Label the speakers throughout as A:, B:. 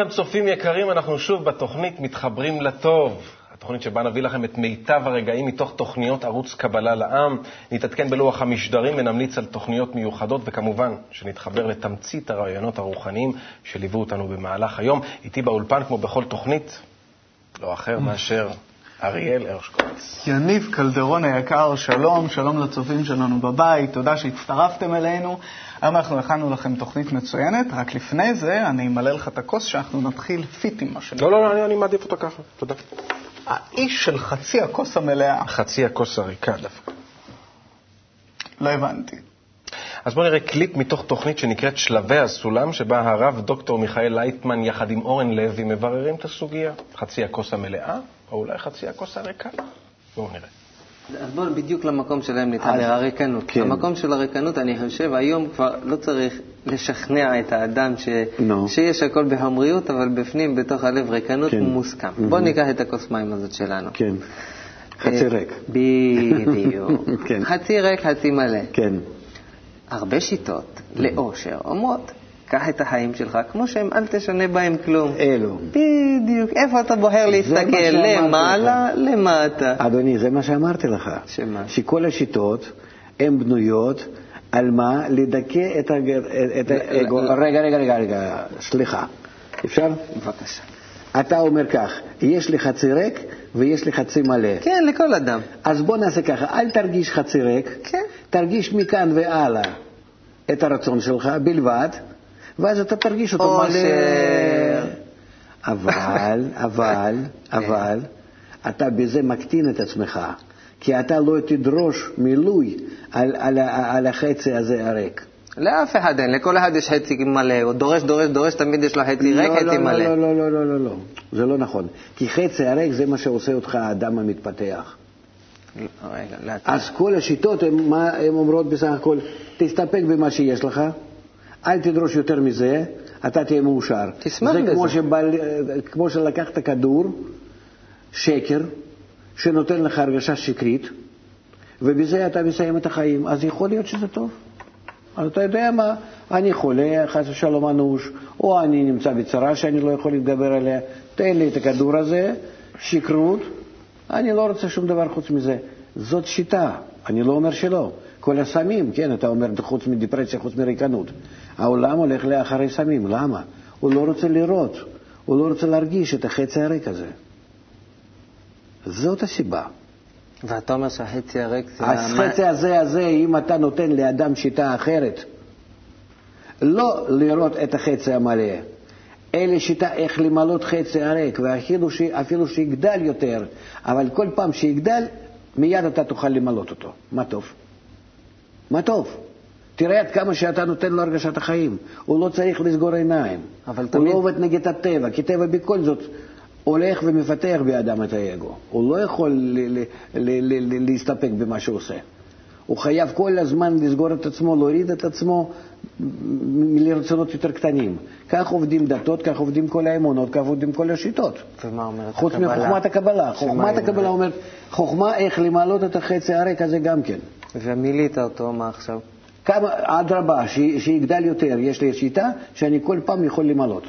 A: לכם, צופים יקרים, אנחנו שוב בתוכנית מתחברים לטוב. התוכנית שבה נביא לכם את מיטב הרגעים מתוך תוכניות ערוץ קבלה לעם. נתעדכן בלוח המשדרים ונמליץ על תוכניות מיוחדות, וכמובן שנתחבר לתמצית הרעיונות הרוחניים שליוו אותנו במהלך היום. איתי באולפן, כמו בכל תוכנית, לא אחר מאשר אריאל הרשקוביץ.
B: יניב קלדרון היקר, שלום, שלום לצופים שלנו בבית, תודה שהצטרפתם אלינו. היום אנחנו הכנו לכם תוכנית מצוינת, רק לפני זה אני אמלא לך את הכוס שאנחנו נתחיל פיטים, מה שנקרא.
A: לא, לא, לא, אני, אני מעדיף אותה ככה, תודה.
B: האיש של חצי הכוס המלאה.
A: חצי הכוס הריקה דווקא.
B: לא הבנתי.
A: אז בואו נראה קליפ מתוך תוכנית שנקראת שלבי הסולם, שבה הרב דוקטור מיכאל לייטמן יחד עם אורן לוי מבררים את הסוגיה. חצי הכוס המלאה, או אולי חצי הכוס הריקה. בואו נראה.
C: אז בואו בדיוק למקום שלהם נתחבר, הריקנות.
D: כן.
C: המקום של הריקנות, אני חושב, היום כבר לא צריך לשכנע את האדם ש...
D: נו.
C: שיש הכל בהמריות, אבל בפנים, בתוך הלב, ריקנות
D: כן.
C: מוסכם. בואו ניקח את הכוס מים הזאת שלנו.
D: כן. חצי
C: אה,
D: ריק.
C: בדיוק.
D: כן.
C: חצי ריק, חצי מלא.
D: כן.
C: הרבה שיטות לאושר אומרות, קח את החיים שלך כמו שהם, אל תשנה בהם כלום.
D: אלו.
C: בדיוק. איפה אתה בוחר להסתכל? למעלה, למטה.
D: אדוני, זה מה שאמרתי לך.
C: שמה?
D: שכל השיטות הן בנויות על מה? לדכא את הג- את האגו. רגע, רגע, רגע, רגע, סליחה. אפשר?
C: בבקשה.
D: אתה אומר כך, יש לי חצי ריק ויש לי חצי מלא.
C: כן, לכל אדם.
D: אז בוא נעשה ככה, אל תרגיש חצי ריק,
C: כן.
D: תרגיש מכאן והלאה את הרצון שלך בלבד, ואז אתה תרגיש אותו מלא. אבל, אבל, אבל, אתה בזה מקטין את עצמך, כי אתה לא תדרוש מילוי על, על, על החצי הזה הריק.
C: לאף אחד אין, לכל אחד יש חצי מלא, הוא דורש, דורש, דורש, תמיד יש לו חצי ריק,
D: לא,
C: חצי
D: לא,
C: מלא.
D: לא, לא, לא, לא, לא, לא, זה לא נכון. כי חצי הריק זה מה שעושה אותך האדם המתפתח. אז כל השיטות, הן אומרות בסך הכל? תסתפק במה שיש לך, אל תדרוש יותר מזה, אתה תהיה מאושר.
C: תשמח
D: זה
C: בזה.
D: כמו, שבא, כמו שלקחת כדור, שקר, שנותן לך הרגשה שקרית, ובזה אתה מסיים את החיים, אז יכול להיות שזה טוב. אז אתה יודע מה, אני חולה, חס ושלום אנוש, או אני נמצא בצרה שאני לא יכול להתגבר עליה, תן לי את הכדור הזה, שקרות, אני לא רוצה שום דבר חוץ מזה. זאת שיטה, אני לא אומר שלא. כל הסמים, כן, אתה אומר, חוץ מדיפרסיה, חוץ מריקנות. העולם הולך לאחרי סמים, למה? הוא לא רוצה לראות, הוא לא רוצה להרגיש את החצי הריק הזה. זאת הסיבה.
C: ואתה אומר שהחצי הריק זה...
D: החצי הזה, הזה, אם אתה נותן לאדם שיטה אחרת, לא לראות את החצי המלא, אלא שיטה איך למלות חצי הריק, ואפילו שיגדל יותר, אבל כל פעם שיגדל, מיד אתה תוכל למלות אותו. מה טוב? מה טוב? תראה עד כמה שאתה נותן לו הרגשת החיים. הוא לא צריך לסגור עיניים.
C: אבל
D: הוא
C: תמיד-
D: לא עובד נגד הטבע, כי טבע בכל זאת הולך ומפתח באדם את האגו. הוא לא יכול ל- ל- ל- ל- ל- להסתפק במה שהוא עושה. הוא חייב כל הזמן לסגור את עצמו, להוריד את עצמו מ- לרצונות יותר קטנים. כך עובדים דתות, כך עובדים כל האמונות, כך עובדים כל השיטות.
C: ומה אומרת
D: חוץ
C: הקבלה?
D: מחוכמת הקבלה. חוכמת הקבלה?
C: אומרת,
D: חוכמה איך למעלות את החצי הריק הזה גם כן.
C: ומילאת אותו, מה עכשיו?
D: כמה, אדרבה, ש- שיגדל יותר, יש לי שיטה שאני כל פעם יכול למלות.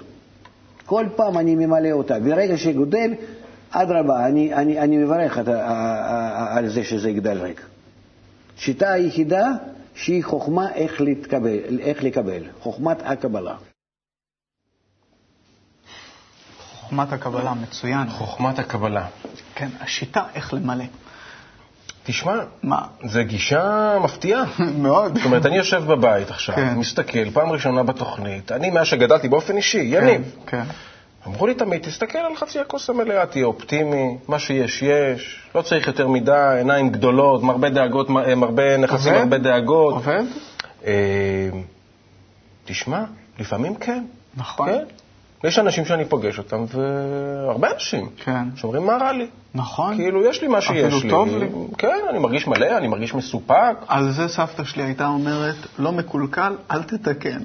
D: כל פעם אני ממלא אותה. ברגע שגודל, אדרבה, אני, אני, אני מברך את, על זה שזה יגדל ריק. שיטה היחידה שהיא חוכמה איך, להתקבל, איך לקבל, חוכמת הקבלה.
B: חוכמת הקבלה, מצוין.
A: חוכמת הקבלה.
B: כן, השיטה איך למלא.
A: תשמע,
B: מה?
A: זו גישה מפתיעה.
B: מאוד.
A: זאת אומרת, אני יושב בבית עכשיו,
B: כן.
A: מסתכל, פעם ראשונה בתוכנית, אני, מאז שגדלתי באופן אישי, יניב,
B: כן.
A: אמרו לי תמיד, תסתכל על חצי הכוס המלאה, תהיה אופטימי, מה שיש, יש, לא צריך יותר מדי, עיניים גדולות, מרבה דאגות, מ- מרבה נכסים,
B: עובד?
A: מרבה דאגות.
B: עובד?
A: אה, תשמע, לפעמים כן.
B: נכון.
A: כן. יש אנשים שאני פוגש אותם, והרבה אנשים,
B: כן.
A: שאומרים, מה רע לי?
B: נכון.
A: כאילו, יש לי מה שיש
B: אפילו
A: לי.
B: טוב לי.
A: כן, אני מרגיש מלא, אני מרגיש מסופק.
B: על זה סבתא שלי הייתה אומרת, לא מקולקל, אל תתקן.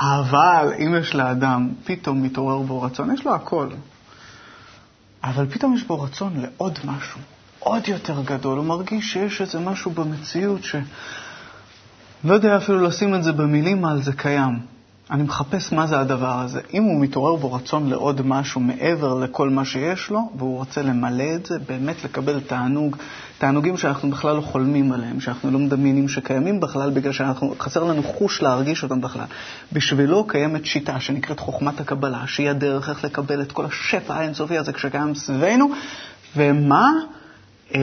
B: אבל אם יש לאדם, פתאום מתעורר בו רצון, יש לו הכל. אבל פתאום יש בו רצון לעוד משהו, עוד יותר גדול. הוא מרגיש שיש איזה משהו במציאות ש... לא יודע אפילו לשים את זה במילים על זה קיים. אני מחפש מה זה הדבר הזה. אם הוא מתעורר בו רצון לעוד משהו מעבר לכל מה שיש לו, והוא רוצה למלא את זה, באמת לקבל תענוג, תענוגים שאנחנו בכלל לא חולמים עליהם, שאנחנו לא מדמיינים שקיימים בכלל, בגלל שחסר לנו חוש להרגיש אותם בכלל. בשבילו קיימת שיטה שנקראת חוכמת הקבלה, שהיא הדרך איך לקבל את כל השפע האינסופי הזה שקיים סביבנו, ומה? אה,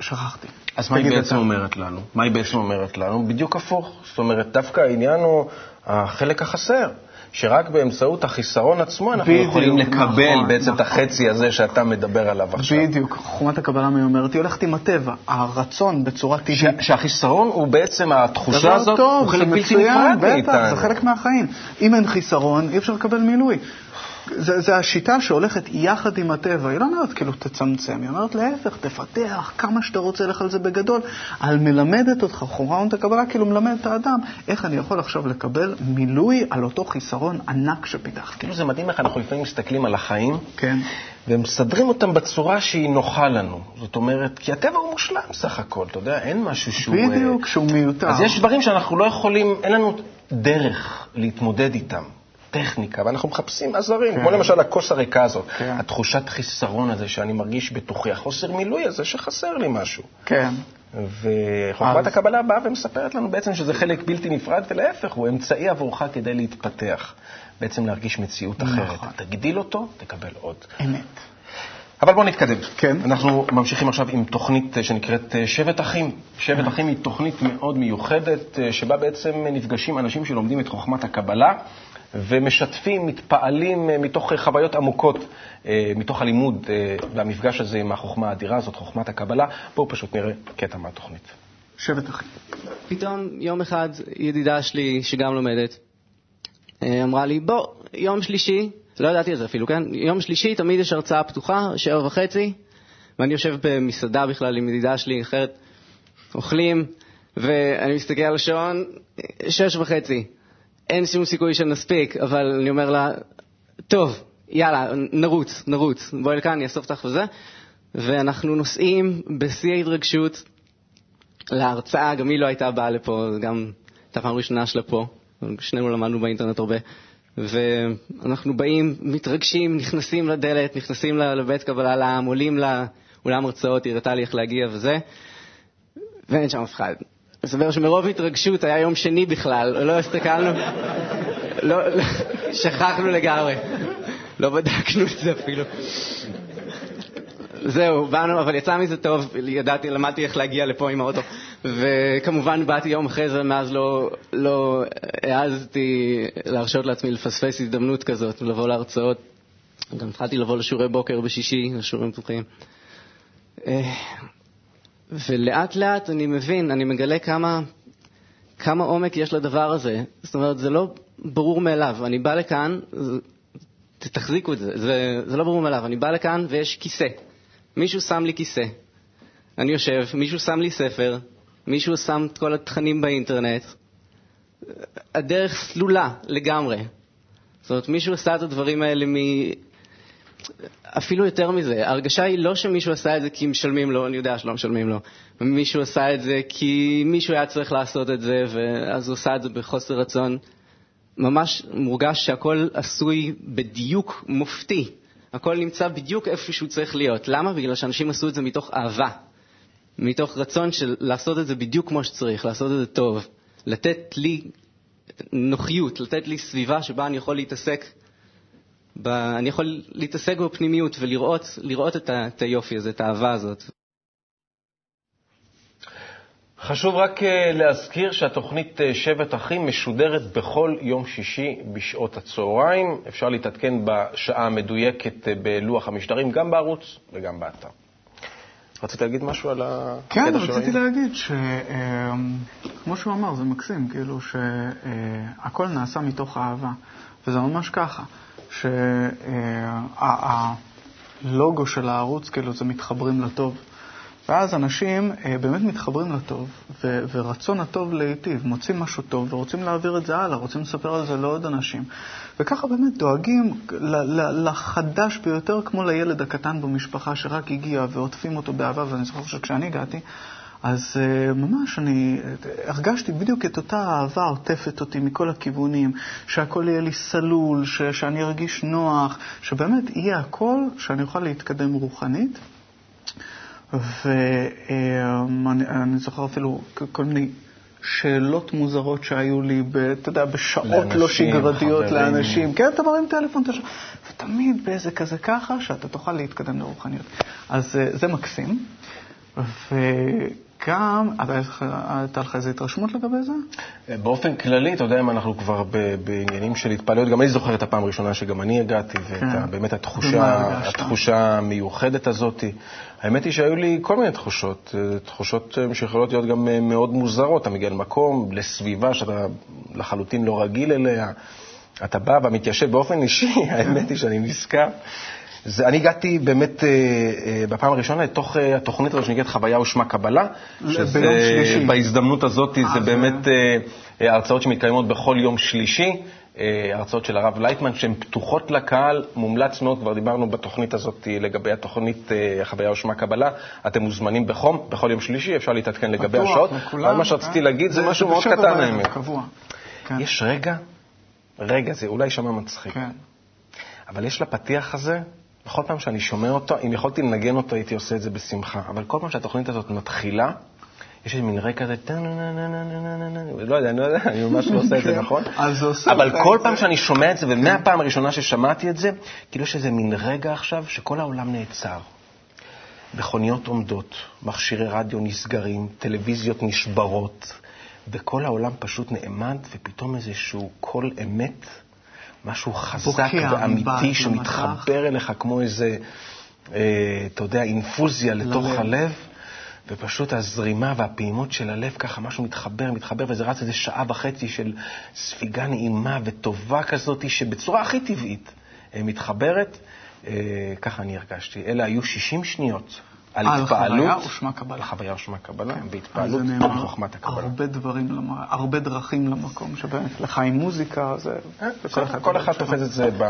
B: שכחתי.
A: אז מה היא בעצם אומרת לנו? מה היא בעצם אומרת לנו? בדיוק הפוך. זאת אומרת, דווקא העניין הוא החלק החסר. שרק באמצעות החיסרון עצמו אנחנו בדיוק, יכולים לקבל נכון, בעצם נכון. את החצי הזה שאתה מדבר עליו עכשיו.
B: בדיוק, חומת הקבלה מי אומרת, היא הולכת עם הטבע, הרצון בצורה טבעית.
A: ש- שהחיסרון הוא בעצם התחושה הזאת, טוב, הוא חלק בלתי נפרד
B: מאיתנו. זה חלק מהחיים. אם אין חיסרון, אי אפשר לקבל מילוי. זה, זה השיטה שהולכת יחד עם הטבע, היא לא אומרת כאילו תצמצם, היא אומרת להפך, תפתח כמה שאתה רוצה, לך על זה בגדול. על מלמדת אותך, חומרת הקבלה כאילו מלמד את האדם, איך אני יכול עכשיו לקבל מילוי על אותו חיסרון ענק שפיתחתי.
A: כאילו זה מדהים איך אנחנו לפעמים מסתכלים על החיים,
B: כן.
A: ומסדרים אותם בצורה שהיא נוחה לנו. זאת אומרת, כי הטבע הוא מושלם סך הכל, אתה יודע, אין משהו שהוא...
B: בדיוק, שהוא מיותר.
A: אז יש דברים שאנחנו לא יכולים, אין לנו דרך להתמודד איתם. טכניקה, ואנחנו מחפשים עזרים, כן. כמו למשל הכוס הריקה הזאת, כן. התחושת חיסרון הזה שאני מרגיש בתוכי, החוסר מילוי הזה שחסר לי משהו.
B: כן.
A: וחוכמת אז... הקבלה באה ומספרת לנו בעצם שזה חלק בלתי נפרד, ולהפך, הוא אמצעי עבורך כדי להתפתח, בעצם להרגיש מציאות אחרת. נכון. תגדיל אותו, תקבל עוד.
B: אמת.
A: אבל בואו נתקדם.
B: כן.
A: אנחנו ממשיכים עכשיו עם תוכנית שנקראת אה, שבט אחים. שבט אחים היא תוכנית מאוד מיוחדת, אה, שבה בעצם נפגשים אנשים שלומדים את חוכמת הקבלה. ומשתפים, מתפעלים אה, מתוך חוויות עמוקות, אה, מתוך הלימוד אה, והמפגש הזה עם החוכמה האדירה הזאת, חוכמת הקבלה. בואו פשוט נראה קטע מהתוכנית.
B: שבט אחי.
E: פתאום יום אחד ידידה שלי, שגם לומדת, אמרה לי, בוא, יום שלישי, לא ידעתי על זה אפילו, כן? יום שלישי תמיד יש הרצאה פתוחה, שבע וחצי, ואני יושב במסעדה בכלל עם ידידה שלי אחרת, אוכלים, ואני מסתכל על השעון, שש וחצי. אין שום סיכוי שנספיק, אבל אני אומר לה, טוב, יאללה, נרוץ, נרוץ, בואי לכאן, אני אאסוף אותך וזה. ואנחנו נוסעים בשיא ההתרגשות להרצאה, גם היא לא הייתה באה לפה, גם הייתה פעם ראשונה שלה פה, שנינו למדנו באינטרנט הרבה. ואנחנו באים, מתרגשים, נכנסים לדלת, נכנסים לבית קבלה לעם, עולים לאולם הרצאות, היא הראתה לי איך להגיע וזה, ואין שם אף אחד. מסתבר שמרוב התרגשות היה יום שני בכלל, לא הסתכלנו, לא, לא, שכחנו לגמרי, לא בדקנו את זה אפילו. זהו, באנו, אבל יצא מזה טוב, ידעתי, למדתי איך להגיע לפה עם האוטו. וכמובן באתי יום אחרי זה, מאז לא, לא העזתי להרשות לעצמי לפספס הזדמנות כזאת, לבוא להרצאות. גם התחלתי לבוא לשיעורי בוקר בשישי, לשיעורים פתוחים. אה, ולאט לאט אני מבין, אני מגלה כמה, כמה עומק יש לדבר הזה. זאת אומרת, זה לא ברור מאליו. אני בא לכאן, תחזיקו את זה, זה, זה לא ברור מאליו. אני בא לכאן ויש כיסא. מישהו שם לי כיסא. אני יושב, מישהו שם לי ספר, מישהו שם את כל התכנים באינטרנט. הדרך סלולה לגמרי. זאת אומרת, מישהו עשה את הדברים האלה מ... אפילו יותר מזה, ההרגשה היא לא שמישהו עשה את זה כי משלמים לו, אני יודע שלא משלמים לו, מישהו עשה את זה כי מישהו היה צריך לעשות את זה, ואז הוא עשה את זה בחוסר רצון. ממש מורגש שהכל עשוי בדיוק מופתי. הכל נמצא בדיוק איפה שהוא צריך להיות. למה? בגלל שאנשים עשו את זה מתוך אהבה. מתוך רצון של לעשות את זה בדיוק כמו שצריך, לעשות את זה טוב. לתת לי נוחיות, לתת לי סביבה שבה אני יכול להתעסק ב... אני יכול להתעסק בפנימיות ולראות את, ה... את היופי הזה, את האהבה הזאת.
A: חשוב רק אה, להזכיר שהתוכנית אה, שבט אחים משודרת בכל יום שישי בשעות הצהריים. אפשר להתעדכן בשעה המדויקת אה, בלוח המשדרים, גם בערוץ וגם באתר. רצית להגיד משהו על הקטע
B: כן, רציתי להגיד שכמו שהוא אמר, זה מקסים, כאילו שהכל נעשה מתוך אהבה, וזה ממש ככה. שהלוגו של הערוץ, כאילו, זה מתחברים לטוב. ואז אנשים אה, באמת מתחברים לטוב, ו- ורצון הטוב להיטיב, מוצאים משהו טוב ורוצים להעביר את זה הלאה, רוצים לספר על זה לעוד אנשים. וככה באמת דואגים ל- ל- לחדש ביותר, כמו לילד הקטן במשפחה שרק הגיע ועוטפים אותו באהבה, ואני זוכר שכשאני הגעתי, אז uh, ממש אני הרגשתי בדיוק את אותה אהבה עוטפת אותי מכל הכיוונים, שהכל יהיה לי סלול, ש, שאני ארגיש נוח, שבאמת יהיה הכל שאני אוכל להתקדם רוחנית. ואני זוכר אפילו כל מיני שאלות מוזרות שהיו לי, ב, אתה יודע, בשעות לא לאנשים, לא שגרתיות חברים. לאנשים. כן, אתה מרים טלפון, אתה שואל, ותמיד באיזה כזה ככה, שאתה תוכל להתקדם לרוחניות. אז אה, זה מקסים. וגם, הייתה לך איזו התרשמות לגבי זה?
A: באופן כללי, אתה יודע, אם אנחנו כבר בעניינים של התפעלויות, גם אני זוכר את הפעם הראשונה שגם אני הגעתי, ובאמת כן. התחושה, התחושה המיוחדת הזאת. האמת היא שהיו לי כל מיני תחושות, תחושות שיכולות להיות גם מאוד מוזרות. אתה מגיע למקום, לסביבה שאתה לחלוטין לא רגיל אליה, אתה בא ומתיישב באופן אישי, האמת היא שאני נזכר. זה, אני הגעתי באמת אה, אה, בפעם הראשונה לתוך אה, התוכנית הזאת שנקראת חוויה ושמה קבלה.
B: שזה.
A: בהזדמנות הזאת זה באמת הרצאות שמתקיימות בכל יום שלישי. הרצאות של הרב לייטמן שהן פתוחות לקהל, מומלץ מאוד, כבר דיברנו בתוכנית הזאת לגבי התוכנית חוויה ושמה קבלה. אתם מוזמנים בחום, בכל יום שלישי, אפשר להתעדכן לגבי השעות. אבל מה שרציתי להגיד זה משהו מאוד קטן האמת.
B: כן.
A: יש רגע, רגע, זה אולי יישמע מצחיק, כן. אבל יש לפתיח הזה בכל פעם שאני שומע אותו, אם יכולתי לנגן אותו, הייתי עושה את זה בשמחה. אבל כל פעם שהתוכנית הזאת מתחילה, יש מין רקע כזה, לא יודע, אני לא יודע, אני ממש לא עושה את זה נכון. אבל כל פעם שאני שומע את זה, ומהפעם הראשונה ששמעתי את זה, כאילו יש איזה מין רגע עכשיו שכל העולם נעצר. מכוניות עומדות, מכשירי רדיו נסגרים, טלוויזיות נשברות, וכל העולם פשוט נעמד, ופתאום איזשהו קול אמת משהו חזק ואמיתי שמתחבר אליך כמו איזה, אה, אתה יודע, אינפוזיה לתוך ללב. הלב, ופשוט הזרימה והפעימות של הלב, ככה משהו מתחבר, מתחבר, וזה רץ איזה שעה וחצי של ספיגה נעימה וטובה כזאת, שבצורה הכי טבעית אה, מתחברת. אה, ככה אני הרגשתי. אלה היו 60 שניות. על התפעלות. על חוויה
B: ושמה קבלה.
A: על חוויה ושמה קבלה, כן. בהתפעלות ובחוכמת הקבלה.
B: הרבה דברים, הרבה דרכים למקום, שבאמת לך עם מוזיקה, זה...
A: אה, כל אחד תופס את זה ב...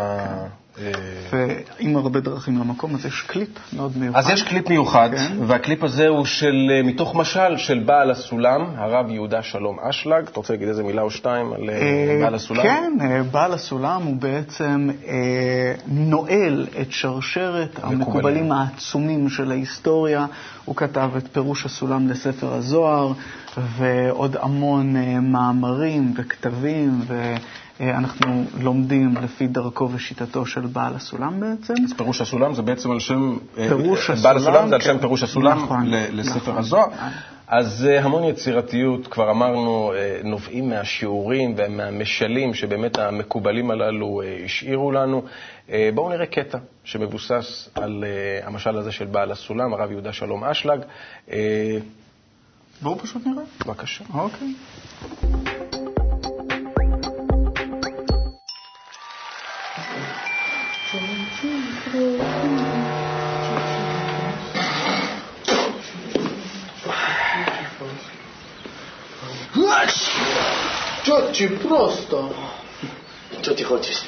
B: ועם הרבה דרכים למקום, אז יש קליפ מאוד מיוחד.
A: אז יש קליפ מיוחד, כן. והקליפ הזה הוא של, אה, מתוך משל של בעל הסולם, הרב יהודה שלום אשלג. אתה רוצה להגיד איזה מילה או שתיים על אה, בעל הסולם?
B: כן, בעל הסולם הוא בעצם נועל את שרשרת המקובלים העצומים של ההיסטוריה. הוא כתב את פירוש הסולם לספר הזוהר, ועוד המון מאמרים וכתבים. ו... אה, אנחנו לומדים לפי דרכו ושיטתו של בעל הסולם בעצם.
A: אז פירוש הסולם זה בעצם על שם... אה, פירוש הסולם. בעל הסולם זה על שם כן. פירוש הסולם נכון, לספר נכון. הזוהר. אז אה, המון יצירתיות, כבר אמרנו, נובעים מהשיעורים ומהמשלים שבאמת המקובלים הללו השאירו לנו. בואו נראה קטע שמבוסס על המשל הזה של בעל הסולם, הרב יהודה שלום אשלג.
B: בואו פשוט נראה.
A: בבקשה.
B: אוקיי.
F: Что ти просто?
G: Что ты хочешь?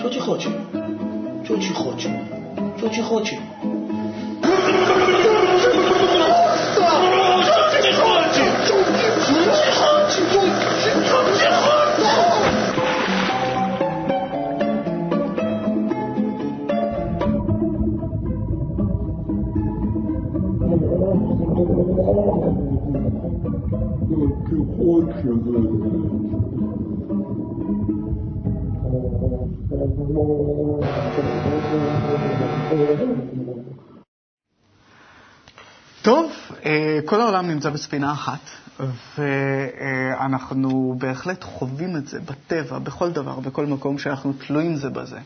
A: 出去喝酒出去喝酒出去喝酒出去喝酒。出去喝酒出去喝酒出去喝酒出去喝酒。
B: טוב, אה, כל העולם נמצא בספינה אחת, ואנחנו בהחלט חווים את זה בטבע, בכל דבר, בכל מקום שאנחנו תלויים זה בזה.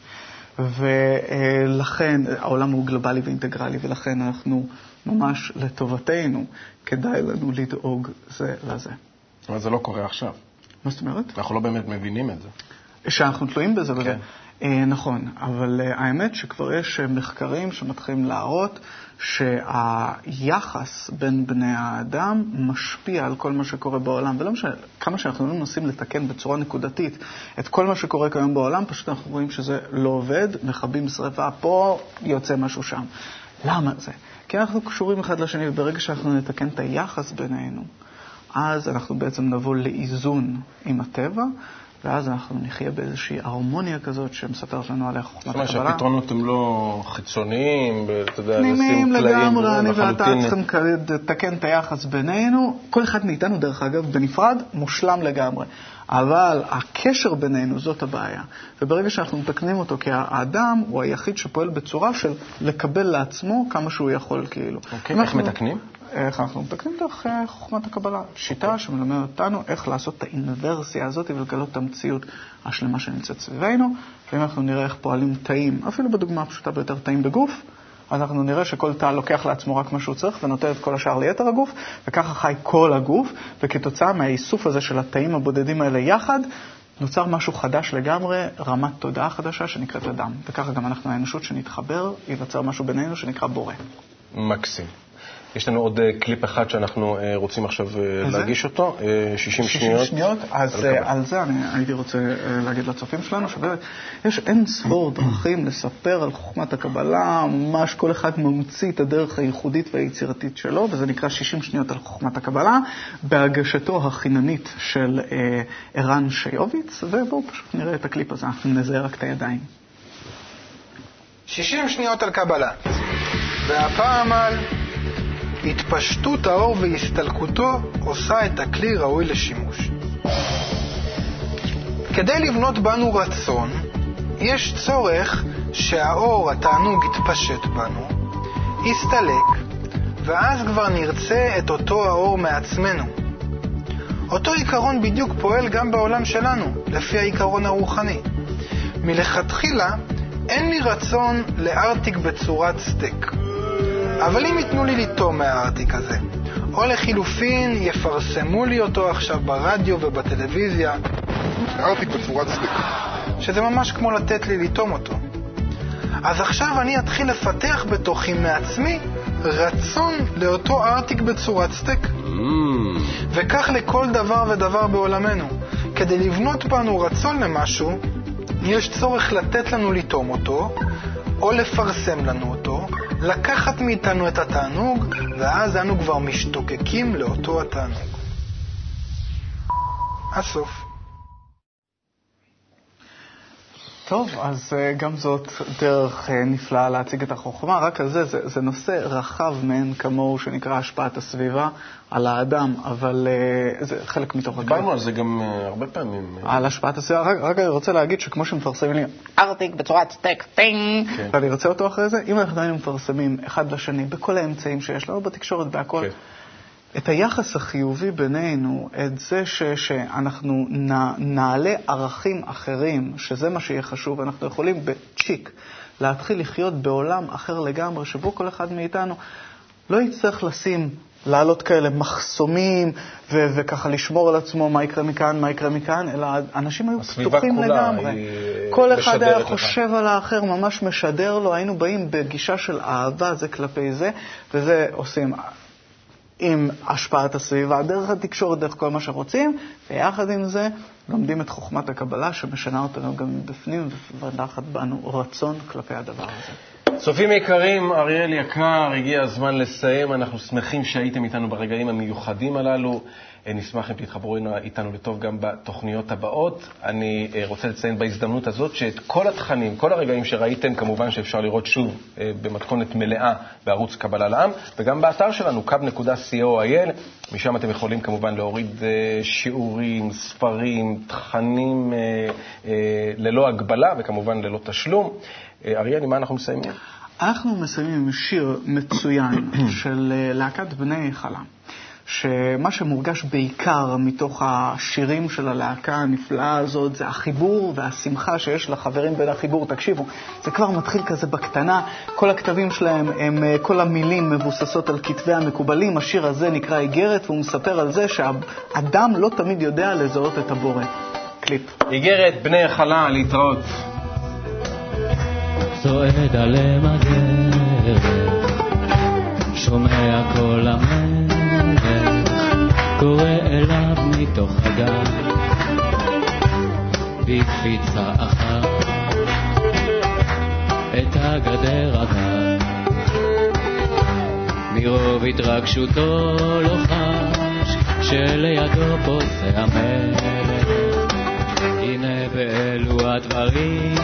B: ולכן העולם הוא גלובלי ואינטגרלי, ולכן אנחנו ממש לטובתנו, כדאי לנו לדאוג זה לזה.
A: אבל זה לא קורה עכשיו.
B: מה זאת אומרת?
A: אנחנו לא באמת מבינים את זה.
B: שאנחנו תלויים בזה.
A: כן.
B: אה, נכון, אבל אה, האמת שכבר יש אה, מחקרים שמתחילים להראות שהיחס בין בני האדם משפיע על כל מה שקורה בעולם, ולא משנה, כמה שאנחנו לא מנסים לתקן בצורה נקודתית את כל מה שקורה כיום בעולם, פשוט אנחנו רואים שזה לא עובד, מכבים שרפה פה, יוצא משהו שם. למה זה? כי אנחנו קשורים אחד לשני, וברגע שאנחנו נתקן את היחס בינינו, אז אנחנו בעצם נבוא לאיזון עם הטבע, ואז אנחנו נחיה באיזושהי הרמוניה כזאת שמספרת לנו עליה חוכמת
A: זאת אומרת
B: הקבלה.
A: שהפתרונות הם לא חיצוניים, אתה יודע,
B: פנימיים
A: לשים טלאים,
B: לגמרי, אני ואתה. צריכים לתקן את היחס בינינו. כל אחד מאיתנו, דרך אגב, בנפרד, מושלם לגמרי. אבל הקשר בינינו, זאת הבעיה. וברגע שאנחנו מתקנים אותו, כי האדם הוא היחיד שפועל בצורה של לקבל לעצמו כמה שהוא יכול, כאילו.
A: אוקיי, איך מתקנים?
B: איך אנחנו מתקנים דרך אה, חוכמת הקבלה. שיטה שמלמדת אותנו איך לעשות את האינוורסיה הזאת ולגלות את המציאות השלמה שנמצאת סביבנו. ואם אנחנו נראה איך פועלים תאים, אפילו בדוגמה הפשוטה ביותר, תאים בגוף, אז אנחנו נראה שכל תא לוקח לעצמו רק מה שהוא צריך ונותן את כל השאר ליתר הגוף, וככה חי כל הגוף, וכתוצאה מהאיסוף הזה של התאים הבודדים האלה יחד, נוצר משהו חדש לגמרי, רמת תודעה חדשה שנקראת אדם. וככה גם אנחנו האנושות שנתחבר, ייווצר משהו בינינו שנקרא בורא.
A: מקסים. יש לנו עוד אה, קליפ אחד שאנחנו אה, רוצים עכשיו אה,
B: איזה?
A: להגיש אותו, אה, 60
B: 60
A: שניות.
B: שניות. אז
A: על
B: זה אני הייתי רוצה להגיד לצופים שלנו, שבאמת יש אין ספור דרכים לספר על חוכמת הקבלה, ממש כל אחד ממציא את הדרך הייחודית והיצירתית שלו, וזה נקרא 60 שניות על חוכמת הקבלה, בהגשתו החיננית של אה, ערן שיוביץ, ובואו פשוט נראה את הקליפ הזה, אנחנו נזהה רק את הידיים.
H: 60 שניות על קבלה. והפעם על התפשטות האור והסתלקותו עושה את הכלי ראוי לשימוש. כדי לבנות בנו רצון, יש צורך שהאור, התענוג, יתפשט בנו, יסתלק, ואז כבר נרצה את אותו האור מעצמנו. אותו עיקרון בדיוק פועל גם בעולם שלנו, לפי העיקרון הרוחני. מלכתחילה אין לי רצון לארטיק בצורת סטייק. אבל אם ייתנו לי לטום מהארטיק הזה, או לחילופין יפרסמו לי אותו עכשיו ברדיו ובטלוויזיה, ארטיק בצורת סטייק, שזה ממש כמו לתת לי לטום אותו. אז עכשיו אני אתחיל לפתח בתוכי מעצמי רצון לאותו ארטיק בצורת סטייק. וכך לכל דבר ודבר בעולמנו. כדי לבנות בנו רצון למשהו, יש צורך לתת לנו לטום אותו, או לפרסם לנו אותו, לקחת מאיתנו את התענוג, ואז אנו כבר משתוקקים לאותו התענוג. הסוף.
B: טוב, אז אה, גם זאת דרך אה, נפלאה להציג את החוכמה, רק על זה, זה, זה נושא רחב מאין כמוהו שנקרא השפעת הסביבה על האדם, אבל אה, זה חלק מתוך הקו.
A: דיברנו על זה גם הרבה פעמים.
B: על השפעת הסביבה, רק, רק אני רוצה להגיד שכמו שמפרסמים לי ארטיק בצורת סטייק טינג,
A: כן.
B: ואני רוצה אותו אחרי זה, אם אנחנו היינו מפרסמים אחד לשני בכל האמצעים שיש לנו, בתקשורת, בהכל,
A: כן.
B: את היחס החיובי בינינו, את זה ש, שאנחנו נ, נעלה ערכים אחרים, שזה מה שיהיה חשוב, אנחנו יכולים בצ'יק להתחיל לחיות בעולם אחר לגמרי, שבו כל אחד מאיתנו לא יצטרך לשים, לעלות כאלה מחסומים ו- וככה לשמור על עצמו מה יקרה מכאן, מה יקרה מכאן, אלא אנשים היו פתוחים לגמרי.
A: היא
B: כל אחד היה
A: לך.
B: חושב על האחר, ממש משדר לו, היינו באים בגישה של אהבה זה כלפי זה, וזה עושים עם השפעת הסביבה, דרך התקשורת, דרך כל מה שרוצים, ויחד עם זה לומדים את חוכמת הקבלה שמשנה אותנו גם מבפנים ומפתחת בנו רצון כלפי הדבר הזה.
A: צופים יקרים, אריאל יקר, הגיע הזמן לסיים. אנחנו שמחים שהייתם איתנו ברגעים המיוחדים הללו. אה, נשמח אם תתחברו איתנו לטוב גם בתוכניות הבאות. אני אה, רוצה לציין בהזדמנות הזאת שאת כל התכנים, כל הרגעים שראיתם, כמובן שאפשר לראות שוב אה, במתכונת מלאה בערוץ קבלה לעם, וגם באתר שלנו, kub.co.il. משם אתם יכולים כמובן להוריד שיעורים, ספרים, תכנים ללא הגבלה וכמובן ללא תשלום. אריאל, עם מה אנחנו מסיימים?
B: אנחנו מסיימים עם שיר מצוין של להקת בני חלה, שמה שמורגש בעיקר מתוך השירים של הלהקה הנפלאה הזאת זה החיבור והשמחה שיש לחברים בין החיבור. תקשיבו, זה כבר מתחיל כזה בקטנה, כל הכתבים שלהם, הם, אה, כל המילים מבוססות על כתבי המקובלים. השיר הזה נקרא איגרת, והוא מספר על זה שהאדם לא תמיד יודע לזהות את הבורא. קליפ.
A: איגרת בני החלה, להתראות.
I: צועד עליהם הדרך, שומע קול המלך, מתוך הגן, בקפיצה אחת, את הגדר עבר. מרוב התרגשותו לא חש, שלידו פוסע המלך, הנה באלו הדברים.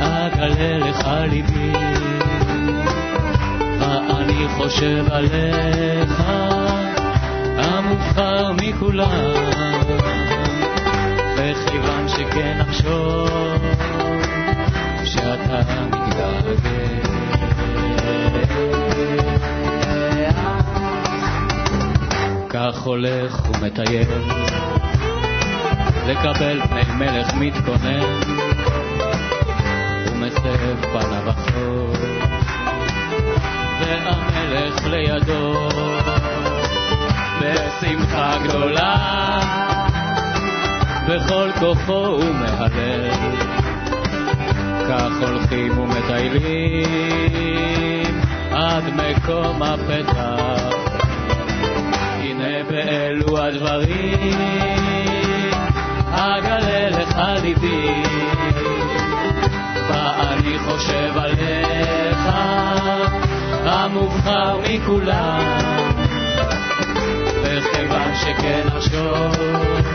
I: אגלה לך ליבי, ואני חושב עליך, המובחר מכולם, וכיוון שכן אחשוב שאתה מתגעגע. כך הולך ומטייל, לקבל פני מלך מתכונן. ומסב פניו החור, והמלך לידו, בשמחה גדולה, בכל כוחו הוא מהלל. כך הולכים ומטיילים עד מקום הפתח. הנה באלו הדברים, אגלה לך ליבי. ואני חושב עליך, המובחר מכולם, וכיוון שכן אחשוב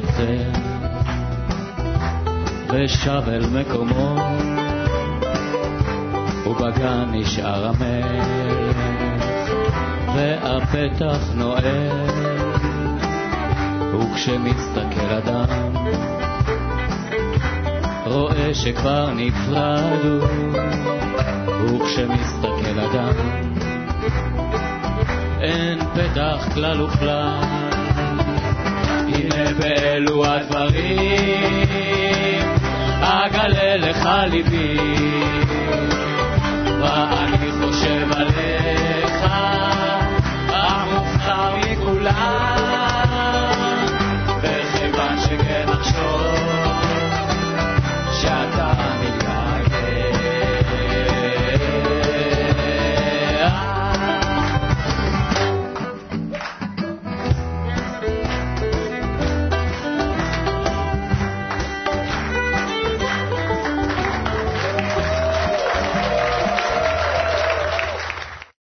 I: יוצא ושב אל מקומו, ובגן נשאר המלך, והפתח נועל, וכשמסתכל אדם, רואה שכבר נפרדו, וכשמסתכל אדם, אין פתח כלל וכלל. הנה באלו הדברים אגלה לך ליבי מה אני חושב עליך? המובחר מכולם וכיוון שכן נחשוב שאתה אמיתי.